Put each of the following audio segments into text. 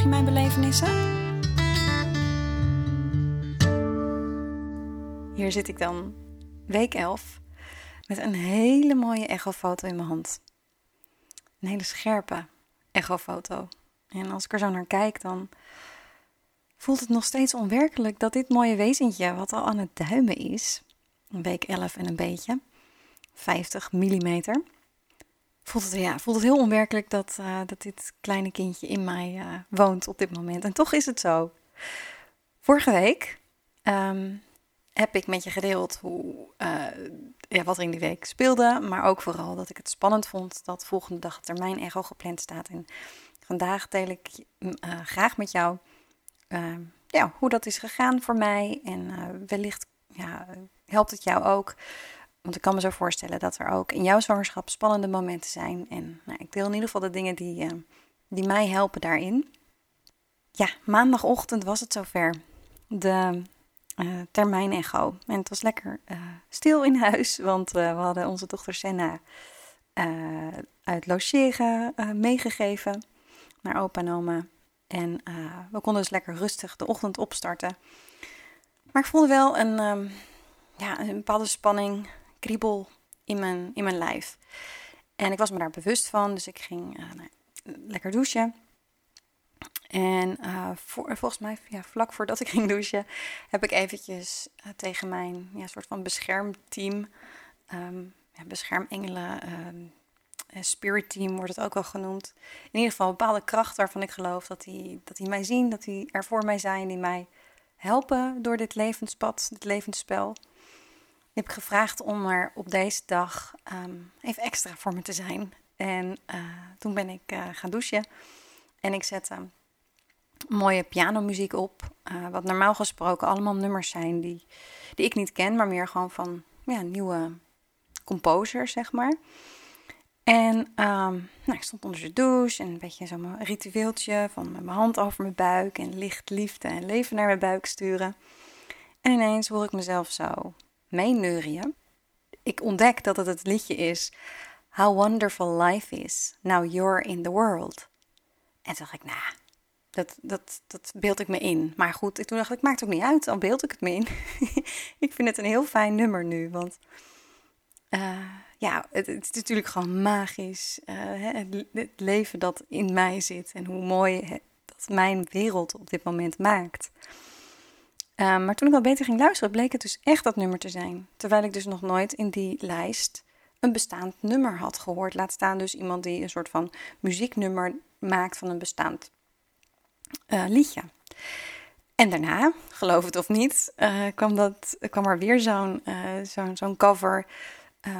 Volg mijn belevenissen? Hier zit ik dan, week 11, met een hele mooie echofoto in mijn hand. Een hele scherpe echofoto. En als ik er zo naar kijk, dan voelt het nog steeds onwerkelijk dat dit mooie wezentje, wat al aan het duimen is, week 11 en een beetje, 50 millimeter, voelt het, ja, voelt het heel onwerkelijk dat, uh, dat dit kleine kindje in mij uh, woont op dit moment. En toch is het zo. Vorige week um, heb ik met je gedeeld hoe, uh, ja, wat er in die week speelde. Maar ook vooral dat ik het spannend vond dat volgende dag termijn echo gepland staat. En vandaag deel ik graag met jou ehm, ja, hoe dat is gegaan voor mij. En wellicht ja, helpt het jou ook want ik kan me zo voorstellen dat er ook in jouw zwangerschap spannende momenten zijn. En nou, ik deel in ieder geval de dingen die, uh, die mij helpen daarin. Ja, maandagochtend was het zover. De uh, termijn echo. En het was lekker uh, stil in huis, want we hadden onze dochter Senna uit logeren meegegeven naar opa en oma. En we konden dus lekker rustig de ochtend opstarten. Maar ik voelde wel een, um, ja, een bepaalde spanning kriebel in mijn, in mijn lijf. En ik was me daar bewust van, dus ik ging uh, nou, lekker douchen. En uh, voor, volgens mij, ja, vlak voordat ik ging douchen, heb ik eventjes uh, tegen mijn ja, soort van beschermteam, um, ja, beschermengelen, um, spirit team wordt het ook wel genoemd. In ieder geval een bepaalde kracht waarvan ik geloof dat die, dat die mij zien, dat die er voor mij zijn, die mij helpen door dit levenspad, dit levensspel heb ik gevraagd om er op deze dag um, even extra voor me te zijn. En uh, toen ben ik uh, gaan douchen. En ik zette mooie pianomuziek op. Uh, wat normaal gesproken allemaal nummers zijn die, die ik niet ken, maar meer gewoon van ja, nieuwe composers, zeg maar. En um, nou, ik stond onder de douche en een beetje zo'n ritueeltje van met mijn hand over mijn buik en licht, liefde en leven naar mijn buik sturen. En ineens hoor ik mezelf zo meeneurien. Ik ontdek dat het het liedje is How Wonderful Life Is, Now You're in the World. En toen dacht ik, nou, dat, dat, dat beeld ik me in. Maar goed, toen dacht ik, maakt ook niet uit, al beeld ik het me in. ik vind het een heel fijn nummer nu, want uh, ja, het, is natuurlijk gewoon magisch. Uh, het, het, leven dat in mij zit en hoe mooi het, dat mijn wereld op dit moment maakt. Um, maar toen ik al beter ging luisteren, bleek het dus echt dat nummer te zijn. Terwijl ik dus nog nooit in die lijst een bestaand nummer had gehoord. Laat staan dus iemand die een soort van muzieknummer maakt van een bestaand uh, liedje. En daarna, geloof het of niet, uh, kwam, dat, kwam er weer zo'n zo'n cover.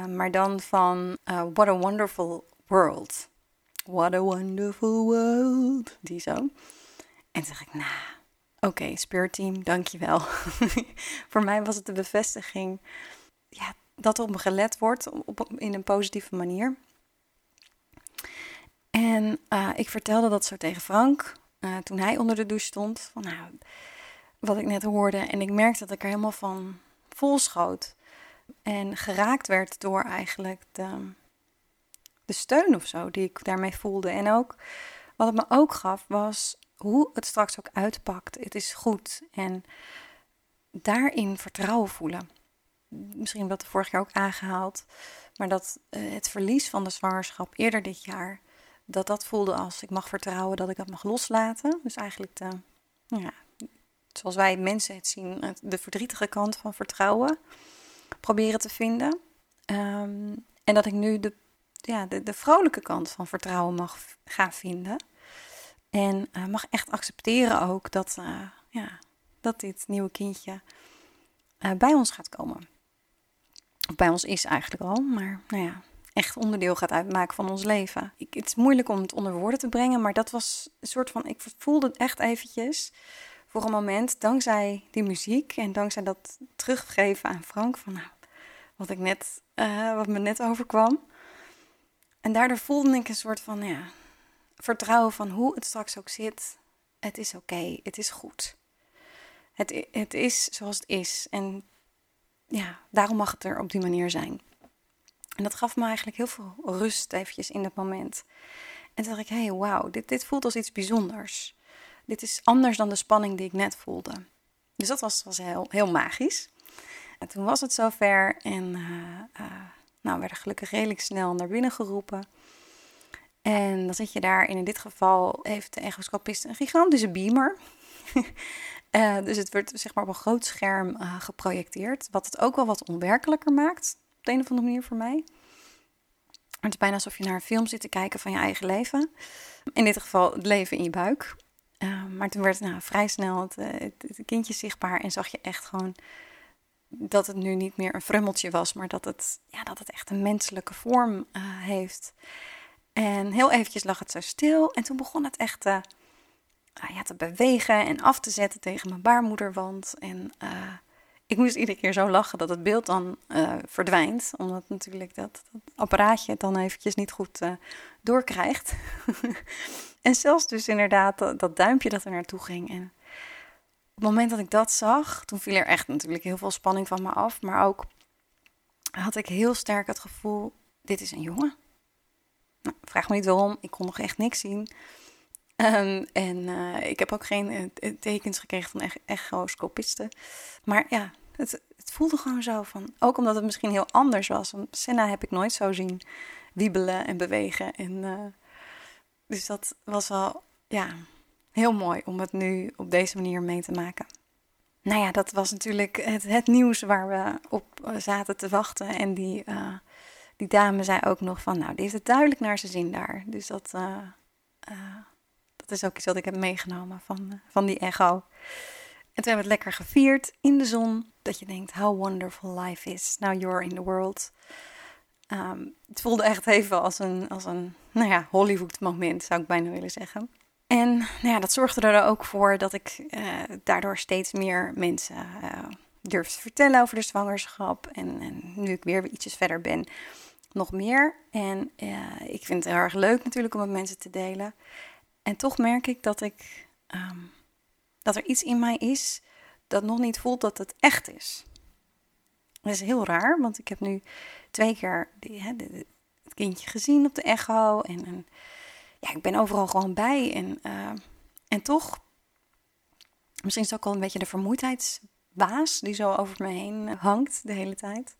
maar dan van What a Wonderful World. What a Wonderful World. Die zo. En toen dacht ik, nou Oké, okay, dankjewel. Voor mij was het de bevestiging ja, dat op me gelet wordt op, in een positieve manier. En uh, ik vertelde dat zo tegen Frank uh, toen hij onder de douche stond. Van, nou, wat ik net hoorde. En ik merkte dat ik er helemaal van vol schoot. En geraakt werd door eigenlijk de, de steun of zo die ik daarmee voelde. En ook wat het me ook gaf was hoe het straks ook uitpakt, het is goed. En daarin vertrouwen voelen. Misschien wat de vorig jaar ook aangehaald. Maar dat uh, het verlies van de zwangerschap eerder dit jaar, dat dat voelde als ik mag vertrouwen dat ik dat mag loslaten. Dus eigenlijk de, ja, zoals wij mensen het zien, de verdrietige kant van vertrouwen proberen te vinden. Um, en dat ik nu de, ja, de, de vrolijke kant van vertrouwen mag gaan vinden. En uh, mag echt accepteren ook dat, uh, ja, dat dit nieuwe kindje uh, bij ons gaat komen. Of bij ons is eigenlijk al, maar nou ja, echt onderdeel gaat uitmaken van ons leven. Ik, het is moeilijk om het onder woorden te brengen, maar dat was een soort van. Ik voelde het echt eventjes voor een moment, dankzij die muziek en dankzij dat teruggeven aan Frank van nou, wat ik net, wat me net overkwam. En daardoor voelde ik een soort van ja, vertrouwen van hoe het straks ook zit. Het is oké, het is goed. Het, het is zoals het is. En ja, daarom mag het er op die manier zijn. En dat gaf me eigenlijk heel veel rust eventjes in dat moment. En toen dacht ik, hé, hey, wauw, dit, dit voelt als iets bijzonders. Dit is anders dan de spanning die ik net voelde. Dus dat was, was heel, heel magisch. En toen was het zover en uh, nou, werden gelukkig redelijk snel naar binnen geroepen. En dan zit je daar, in dit geval heeft de echoscopist een gigantische beamer. uh, dus het wordt zeg maar op een groot scherm geprojecteerd, wat het ook wel wat onwerkelijker maakt op de een of andere manier voor mij. Het is bijna alsof je naar een film zit te kijken van je eigen leven. In dit geval het leven in je buik. Uh, maar toen werd nou, vrij snel het, het, kindje zichtbaar en zag je echt gewoon dat het nu niet meer een frummeltje was, maar dat het, ja, dat het echt een menselijke vorm heeft. En heel eventjes lag het zo stil en toen begon het echt te, uh, ja, te bewegen en af te zetten tegen mijn baarmoederwand. En ik moest iedere keer zo lachen dat het beeld dan uh, verdwijnt. Omdat natuurlijk dat, dat, apparaatje het dan eventjes niet goed doorkrijgt. en zelfs dus inderdaad dat, dat, duimpje dat er naartoe ging. En op het moment dat ik dat zag, toen viel er echt natuurlijk heel veel spanning van me af. Maar ook had ik heel sterk het gevoel, dit is een jongen. Nou, vraag me niet waarom, ik kon nog echt niks zien. Um, en uh, ik heb ook geen tekens gekregen van ech echoscopisten. Maar ja, het, het, voelde gewoon zo van. Ook omdat het misschien heel anders was. Want Senna heb ik nooit zo zien wiebelen en bewegen. En, dus dat was wel ja, heel mooi om het nu op deze manier mee te maken. Nou ja, dat was natuurlijk het, het nieuws waar we op eh, zaten te wachten. En die, die dame zei ook nog van, nou, die heeft het duidelijk naar zijn zin daar. Dus dat, uh, dat is ook iets wat ik heb meegenomen van, van die echo. En toen hebben we het lekker gevierd in de zon. Dat je denkt, how wonderful life is. Now you're in the world. Um, het voelde echt even als een, als een nou ja, Hollywood moment, zou ik bijna willen zeggen. En nou ja, dat zorgde er ook voor dat ik daardoor steeds meer mensen durfde te vertellen over de zwangerschap. En, en, nu ik weer ietsjes verder ben, nog meer. En uh, ik vind het heel erg leuk natuurlijk om met mensen te delen. En toch merk ik dat ik um, dat er iets in mij is dat nog niet voelt dat het echt is. Dat is heel raar, want ik heb nu twee keer die, hè, het kindje gezien op de echo. En, en, ja, ik ben overal gewoon bij. En, uh, en toch, misschien is ook al een beetje de vermoeidheidsbaas die zo over me heen hangt de hele tijd.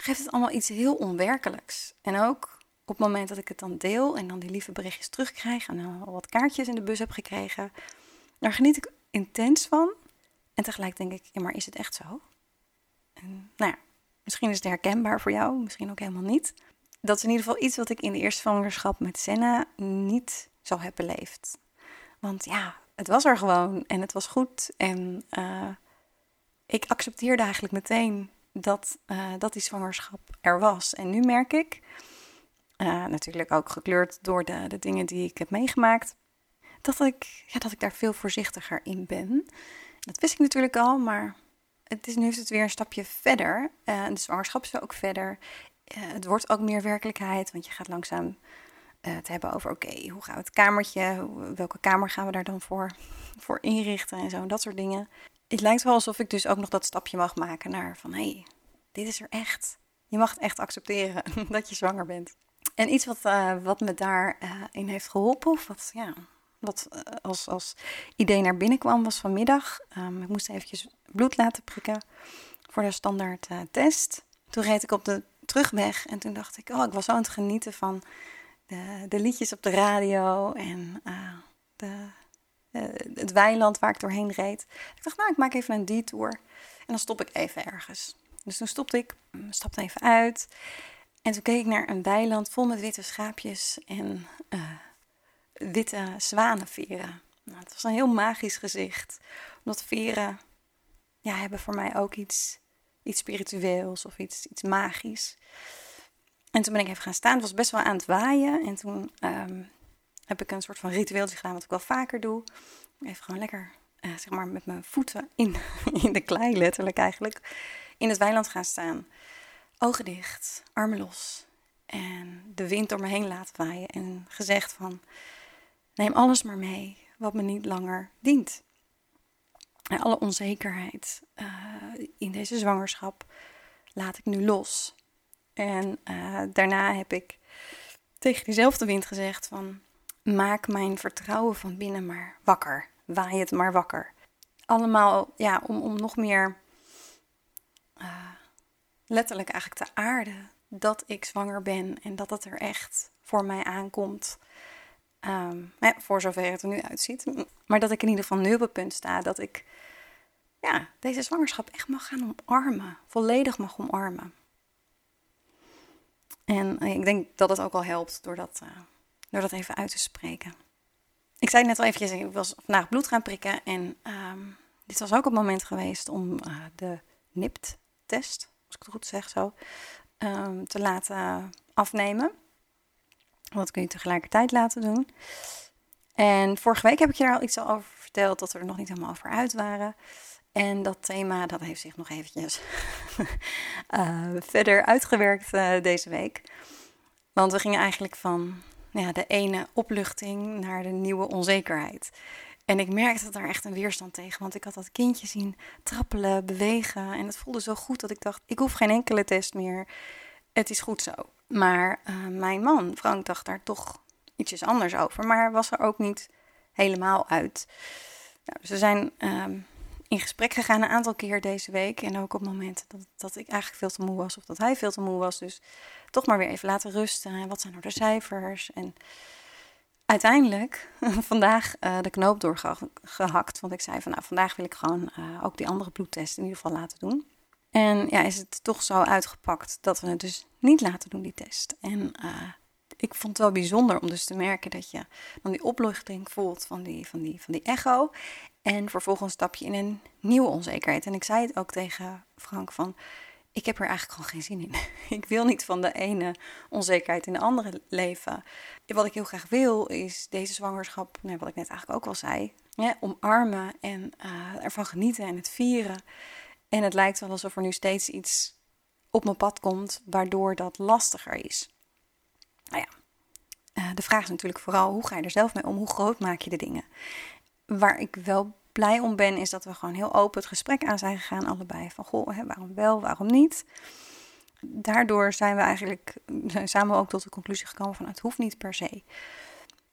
Geeft het allemaal iets heel onwerkelijks. En ook op het moment dat ik het dan deel en dan die lieve berichtjes terugkrijg en al wat kaartjes in de bus heb gekregen, daar geniet ik intens van. En tegelijk denk ik, ja, maar is het echt zo? En, nou ja, misschien is het herkenbaar voor jou, misschien ook helemaal niet. Dat is in ieder geval iets wat ik in de eerste zwangerschap met Senna niet zo heb beleefd. Want ja, het was er gewoon en het was goed. En uh, ik accepteerde eigenlijk meteen dat, uh, dat die zwangerschap er was. En nu merk ik, uh, natuurlijk ook gekleurd door de, de dingen die ik heb meegemaakt, dat ik, ja, dat ik daar veel voorzichtiger in ben. Dat wist ik natuurlijk al, maar het is, nu is het weer een stapje verder. Uh, de zwangerschap is ook verder. Het wordt ook meer werkelijkheid, want je gaat langzaam het hebben over: oké, hoe gaan we het kamertje, welke kamer gaan we daar dan voor, voor inrichten en zo, dat soort dingen. Het lijkt wel alsof ik dus ook nog dat stapje mag maken naar van: hé, hey, dit is er echt. Je mag het echt accepteren dat je zwanger bent. En iets wat, wat me daarin heeft geholpen, of wat, ja, wat eh, als, als idee naar binnen kwam, was vanmiddag. Um, ik moest eventjes bloed laten prikken voor de standaard uh, test. Toen reed ik op de terugweg en toen dacht ik, oh, ik was zo aan het genieten van de, de liedjes op de radio en de, het weiland waar ik doorheen reed. Ik dacht, nou, ik maak even een detour en dan stop ik even ergens. Dus toen stopte ik, mm, stapte even uit en toen keek ik naar een weiland vol met witte schaapjes en witte zwanenveren. Nou, het was een heel magisch gezicht. Omdat veren ja, hebben voor mij ook iets, iets spiritueels of iets, iets magisch. En toen ben ik even gaan staan. Het was best wel aan het waaien. En toen ehm, heb ik een soort van ritueeltje gedaan, wat ik wel vaker doe. Even gewoon lekker, uh, zeg maar, met mijn voeten in, in de klei, letterlijk eigenlijk, in het weiland gaan staan. Ogen dicht, armen los. En de wind door me heen laten waaien. En gezegd van, neem alles maar mee wat me niet langer dient. En alle onzekerheid uh, in deze zwangerschap laat ik nu los. En uh, daarna heb ik tegen diezelfde wind gezegd van maak mijn vertrouwen van binnen maar wakker. Waai het maar wakker. Allemaal ja, om, om nog meer uh, letterlijk eigenlijk te aarden dat ik zwanger ben en dat het er echt voor mij aankomt. Ja, voor zover het er nu uitziet. Maar dat ik in ieder geval nu op het punt sta dat ik ja, deze zwangerschap echt mag gaan omarmen. Volledig mag omarmen. En ik denk dat het ook al helpt door dat, uh, door dat even uit te spreken. Ik zei net al eventjes, ik was vandaag bloed gaan prikken. En um, dit was ook het moment geweest om uh, de NIPT-test, als ik het goed zeg zo, um, te laten afnemen. Dat kun je tegelijkertijd laten doen. En vorige week heb ik je daar al iets over verteld, dat we er nog niet helemaal over uit waren. En dat thema dat heeft zich nog eventjes uh, verder uitgewerkt uh, deze week. Want we gingen eigenlijk van ja, de ene opluchting naar de nieuwe onzekerheid. En ik merkte daar echt een weerstand tegen, want ik had dat kindje zien trappelen, bewegen. En het voelde zo goed dat ik dacht, ik hoef geen enkele test meer. Het is goed zo. Maar uh, mijn man, Frank, dacht daar toch ietsjes anders over. Maar was er ook niet helemaal uit. Nou, we zijn ehm, in gesprek gegaan een aantal keer deze week. En ook op momenten dat, dat ik eigenlijk veel te moe was of dat hij veel te moe was. Dus toch maar weer even laten rusten. En wat zijn nou de cijfers? En uiteindelijk vandaag uh, de knoop doorgehakt. Want ik zei van nou, vandaag wil ik gewoon uh, ook die andere bloedtest in ieder geval laten doen. En ja, is het toch zo uitgepakt dat we het dus niet laten doen, die test. En uh, ik vond het wel bijzonder om dus te merken dat je dan die opluchting voelt van die, van die, van die echo. En vervolgens stap je in een nieuwe onzekerheid. En ik zei het ook tegen Frank van, ik heb er eigenlijk gewoon geen zin in. Ik wil niet van de ene onzekerheid in de andere leven. Wat ik heel graag wil is deze zwangerschap, nou, wat ik net eigenlijk ook al zei, omarmen en uh, ervan genieten en het vieren. En het lijkt wel alsof er nu steeds iets op mijn pad komt waardoor dat lastiger is. Nou ja, uh, de vraag is natuurlijk vooral hoe ga je er zelf mee om? Hoe groot maak je de dingen? Waar ik wel blij om ben, is dat we gewoon heel open het gesprek aan zijn gegaan, allebei. Van goh, hè, waarom wel, waarom niet? Daardoor zijn we eigenlijk samen ook tot de conclusie gekomen van het hoeft niet per se.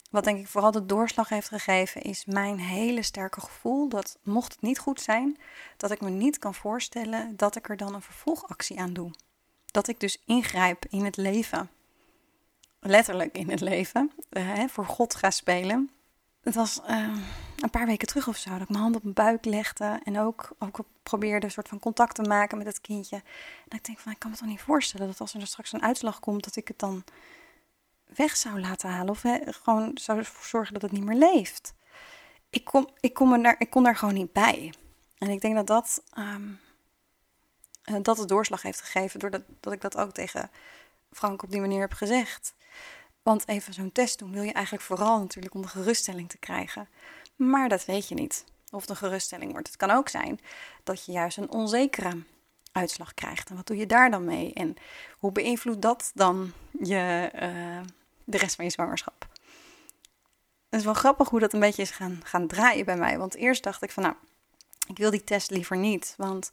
Wat denk ik vooral de doorslag heeft gegeven, is mijn hele sterke gevoel dat mocht het niet goed zijn, dat ik me niet kan voorstellen dat ik er dan een vervolgactie aan doe. Dat ik dus ingrijp in het leven. Letterlijk in het leven. Uh, voor God ga spelen. Het was uh, een paar weken terug of zo dat ik mijn hand op mijn buik legde. En ook, ook probeerde een soort van contact te maken met het kindje. En ik denk van, ik kan me toch niet voorstellen dat als er straks een uitslag komt, dat ik het dan weg zou laten halen. Of hè, gewoon zou zorgen dat het niet meer leeft. Ik kon, ik, kon me daar, ik kon daar gewoon niet bij. En ik denk dat dat, um, dat de doorslag heeft gegeven. Doordat dat ik dat ook tegen Frank op die manier heb gezegd. Want even zo'n test doen wil je eigenlijk vooral natuurlijk om de geruststelling te krijgen. Maar dat weet je niet. Of de geruststelling wordt. Het kan ook zijn dat je juist een onzekere uitslag krijgt. En wat doe je daar dan mee? En hoe beïnvloedt dat dan je, uh, de rest van je zwangerschap? Het is wel grappig hoe dat een beetje is gaan, gaan draaien bij mij. Want eerst dacht ik van nou, ik wil die test liever niet. Want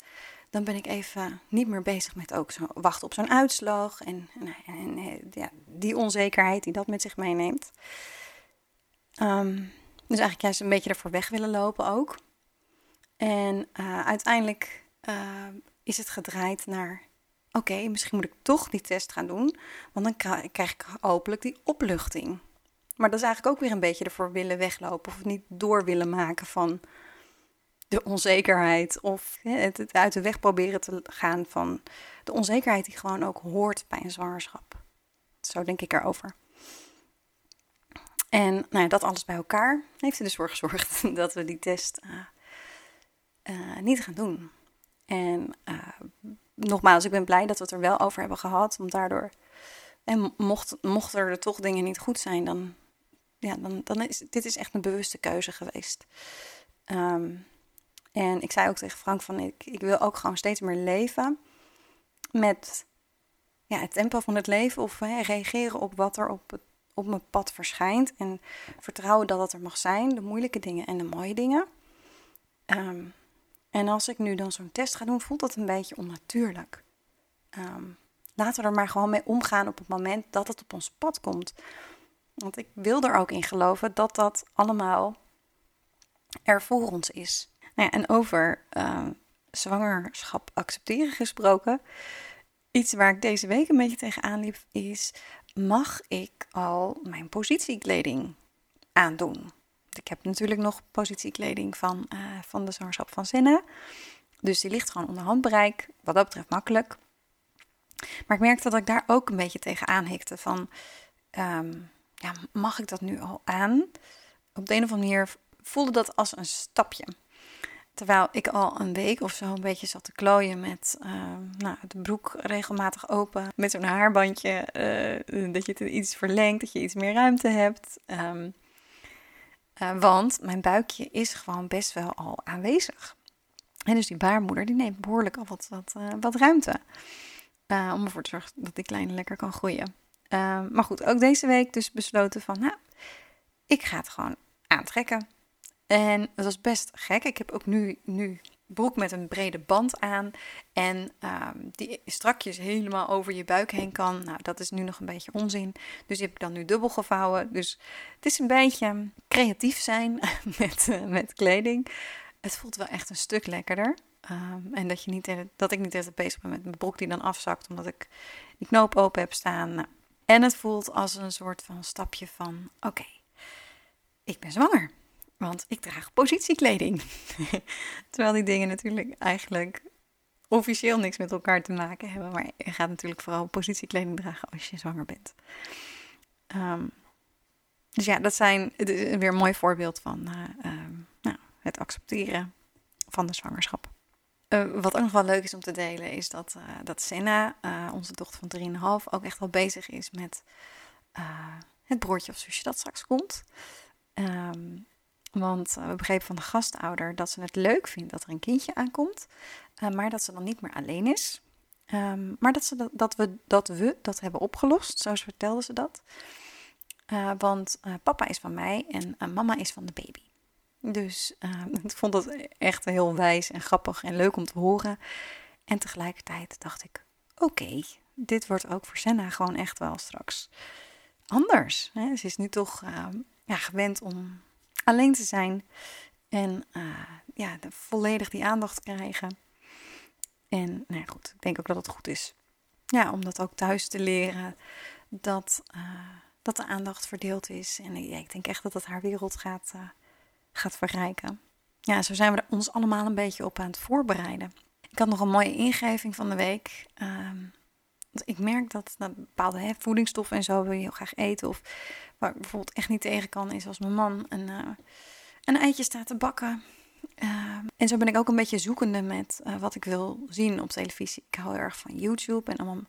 dan ben ik even niet meer bezig met ook zo wachten op zo'n uitslag. En, en, en eh, ja, die onzekerheid die dat met zich meeneemt. Um, dus eigenlijk juist een beetje ervoor weg willen lopen ook. En uh, uiteindelijk uh, is het gedraaid naar: oké, misschien moet ik toch die test gaan doen, want dan krijg ik hopelijk die opluchting. Maar dat is eigenlijk ook weer een beetje ervoor willen weglopen of niet door willen maken van de onzekerheid of het, het uit de weg proberen te gaan van de onzekerheid die gewoon ook hoort bij een zwangerschap. Zo denk ik erover. En nou ja, dat alles bij elkaar heeft er dus voor gezorgd dat we die test uh, uh, niet gaan doen. En uh, nogmaals, ik ben blij dat we het er wel over hebben gehad, want daardoor En mocht, mocht er toch dingen niet goed zijn, dan, ja, dan, dan is dit is echt een bewuste keuze geweest. Ehm, en ik zei ook tegen Frank van ik, ik wil ook gewoon steeds meer leven met ja, het tempo van het leven of hè, reageren op wat er op, het, op mijn pad verschijnt. En vertrouwen dat het er mag zijn, de moeilijke dingen en de mooie dingen. Ehm, en als ik nu dan zo'n test ga doen, voelt dat een beetje onnatuurlijk. Ehm, laten we er maar gewoon mee omgaan op het moment dat het op ons pad komt. Want ik wil er ook in geloven dat dat allemaal er voor ons is. Nou ja, en over uh, zwangerschap accepteren gesproken. Iets waar ik deze week een beetje tegenaan liep is: mag ik al mijn positiekleding aandoen? Ik heb natuurlijk nog positiekleding van, uh, van de zwangerschap van Senna. Dus die ligt gewoon onder handbereik. Wat dat betreft makkelijk. Maar ik merkte dat ik daar ook een beetje tegenaan hikte. Van, um, ja, mag ik dat nu al aan? Op de een of andere manier voelde dat als een stapje. Terwijl ik al een week of zo een beetje zat te klooien met uh, nou, de broek regelmatig open. Met zo'n haarbandje. Uh, dat je het iets verlengt, dat je iets meer ruimte hebt. Um, uh, want mijn buikje is gewoon best wel al aanwezig. En dus die baarmoeder die neemt behoorlijk al wat, wat, wat ruimte. om ervoor te zorgen dat die kleine lekker kan groeien. Ehm, maar goed, ook deze week dus besloten van, nou, ik ga het gewoon aantrekken. En dat was best gek. Ik heb ook nu, nu broek met een brede band aan. En um, die strakjes helemaal over je buik heen kan. Nou, dat is nu nog een beetje onzin. Dus die heb ik dan nu dubbel gevouwen. Dus het is een beetje creatief zijn met, uh, met kleding. Het voelt wel echt een stuk lekkerder. Um, en dat, je niet, dat ik niet even bezig ben met mijn broek die dan afzakt. Omdat ik die knoop open heb staan. Nou, en het voelt als een soort van stapje van: oké, ik ben zwanger. Want ik draag positiekleding. Terwijl die dingen natuurlijk eigenlijk officieel niks met elkaar te maken hebben. Maar je gaat natuurlijk vooral positiekleding dragen als je zwanger bent. Um, dus ja, dat zijn weer een mooi voorbeeld van uh, um, nou, het accepteren van de zwangerschap. Uh, wat ook nog wel leuk is om te delen, is dat, uh, dat Senna, onze dochter van 3,5, ook echt wel bezig is met het broertje of zusje dat straks komt. Um, want uh, we begrepen van de gastouder dat ze het leuk vindt dat er een kindje aankomt, uh, maar dat ze dan niet meer alleen is. Um, maar dat, ze dat, we, dat we dat hebben opgelost, zo vertelde ze dat. Uh, want papa is van mij en mama is van de baby. Dus ik vond dat echt heel wijs en grappig en leuk om te horen. En tegelijkertijd dacht ik: oké, dit wordt ook voor Senna gewoon echt wel straks anders. Hè? Ze is nu toch ja, gewend om alleen te zijn en uh, ja, volledig die aandacht krijgen. En nou goed, ik denk ook dat het goed is. Ja, om dat ook thuis te leren, dat, uh, dat de aandacht verdeeld is. En ja, ik denk echt dat het haar wereld gaat, uh, gaat verrijken. Ja, zo zijn we ons allemaal een beetje op aan het voorbereiden. Ik had nog een mooie ingeving van de week. Um, ik merk dat, bepaalde hè, voedingsstoffen en zo wil je heel graag eten. Of waar ik bijvoorbeeld echt niet tegen kan, is als mijn man een, uh, een eitje staat te bakken. Uh, en zo ben ik ook een beetje zoekende met uh, wat ik wil zien op televisie. Ik hou heel erg van YouTube en allemaal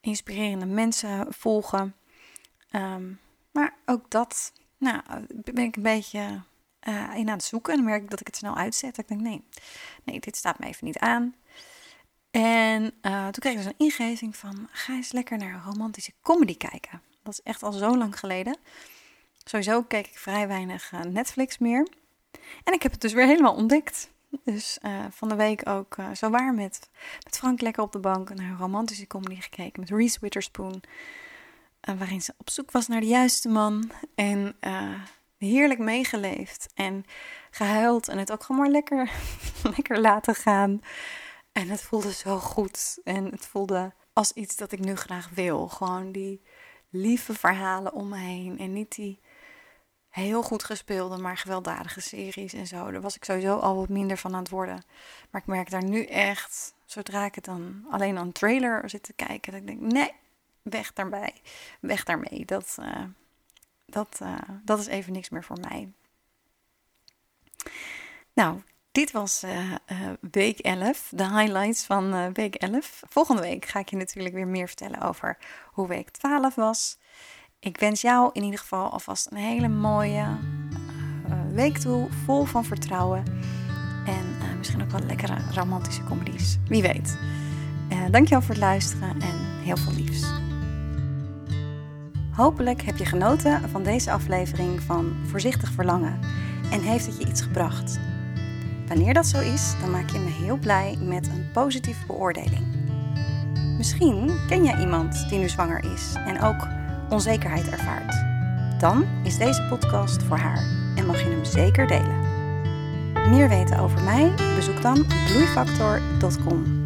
inspirerende mensen volgen. Um, maar ook dat, nou, ben ik een beetje in aan het zoeken. En dan merk ik dat ik het snel uitzet. ik denk, nee, nee, dit staat me even niet aan. En uh, toen kreeg ik dus een ingeving van, ga eens lekker naar een romantische comedy kijken. Dat is echt al zo lang geleden. Sowieso keek ik vrij weinig uh, Netflix meer. En ik heb het dus weer helemaal ontdekt. Dus uh, van de week ook zo waar met, met Frank lekker op de bank naar een romantische comedy gekeken met Reese Witherspoon. waarin ze op zoek was naar de juiste man. En heerlijk meegeleefd en gehuild. En het ook gewoon maar lekker, lekker laten gaan. En het voelde zo goed. En het voelde als iets dat ik nu graag wil. Gewoon die lieve verhalen om me heen. En niet die heel goed gespeelde, maar gewelddadige series en zo. Daar was ik sowieso al wat minder van aan het worden. Maar ik merk daar nu echt, zodra ik het dan alleen aan een trailer zit te kijken, dat ik denk: nee, weg daarbij. Weg daarmee. Dat, uh, dat, uh, dat is even niks meer voor mij. Nou, Dit was uh, uh, week 11, de highlights van uh, week 11. Volgende week ga ik je natuurlijk weer meer vertellen over hoe week 12 was. Ik wens jou in ieder geval alvast een hele mooie week toe, vol van vertrouwen. En misschien ook wel lekkere romantische comedies. Wie weet. dankjewel voor het luisteren en heel veel liefs. Hopelijk heb je genoten van deze aflevering van Voorzichtig Verlangen en heeft het je iets gebracht. Wanneer dat zo is, dan maak je me heel blij met een positieve beoordeling. Misschien ken jij iemand die nu zwanger is en ook onzekerheid ervaart. Dan is deze podcast voor haar en mag je hem zeker delen. Meer weten over mij? Bezoek dan bloeifactor.com.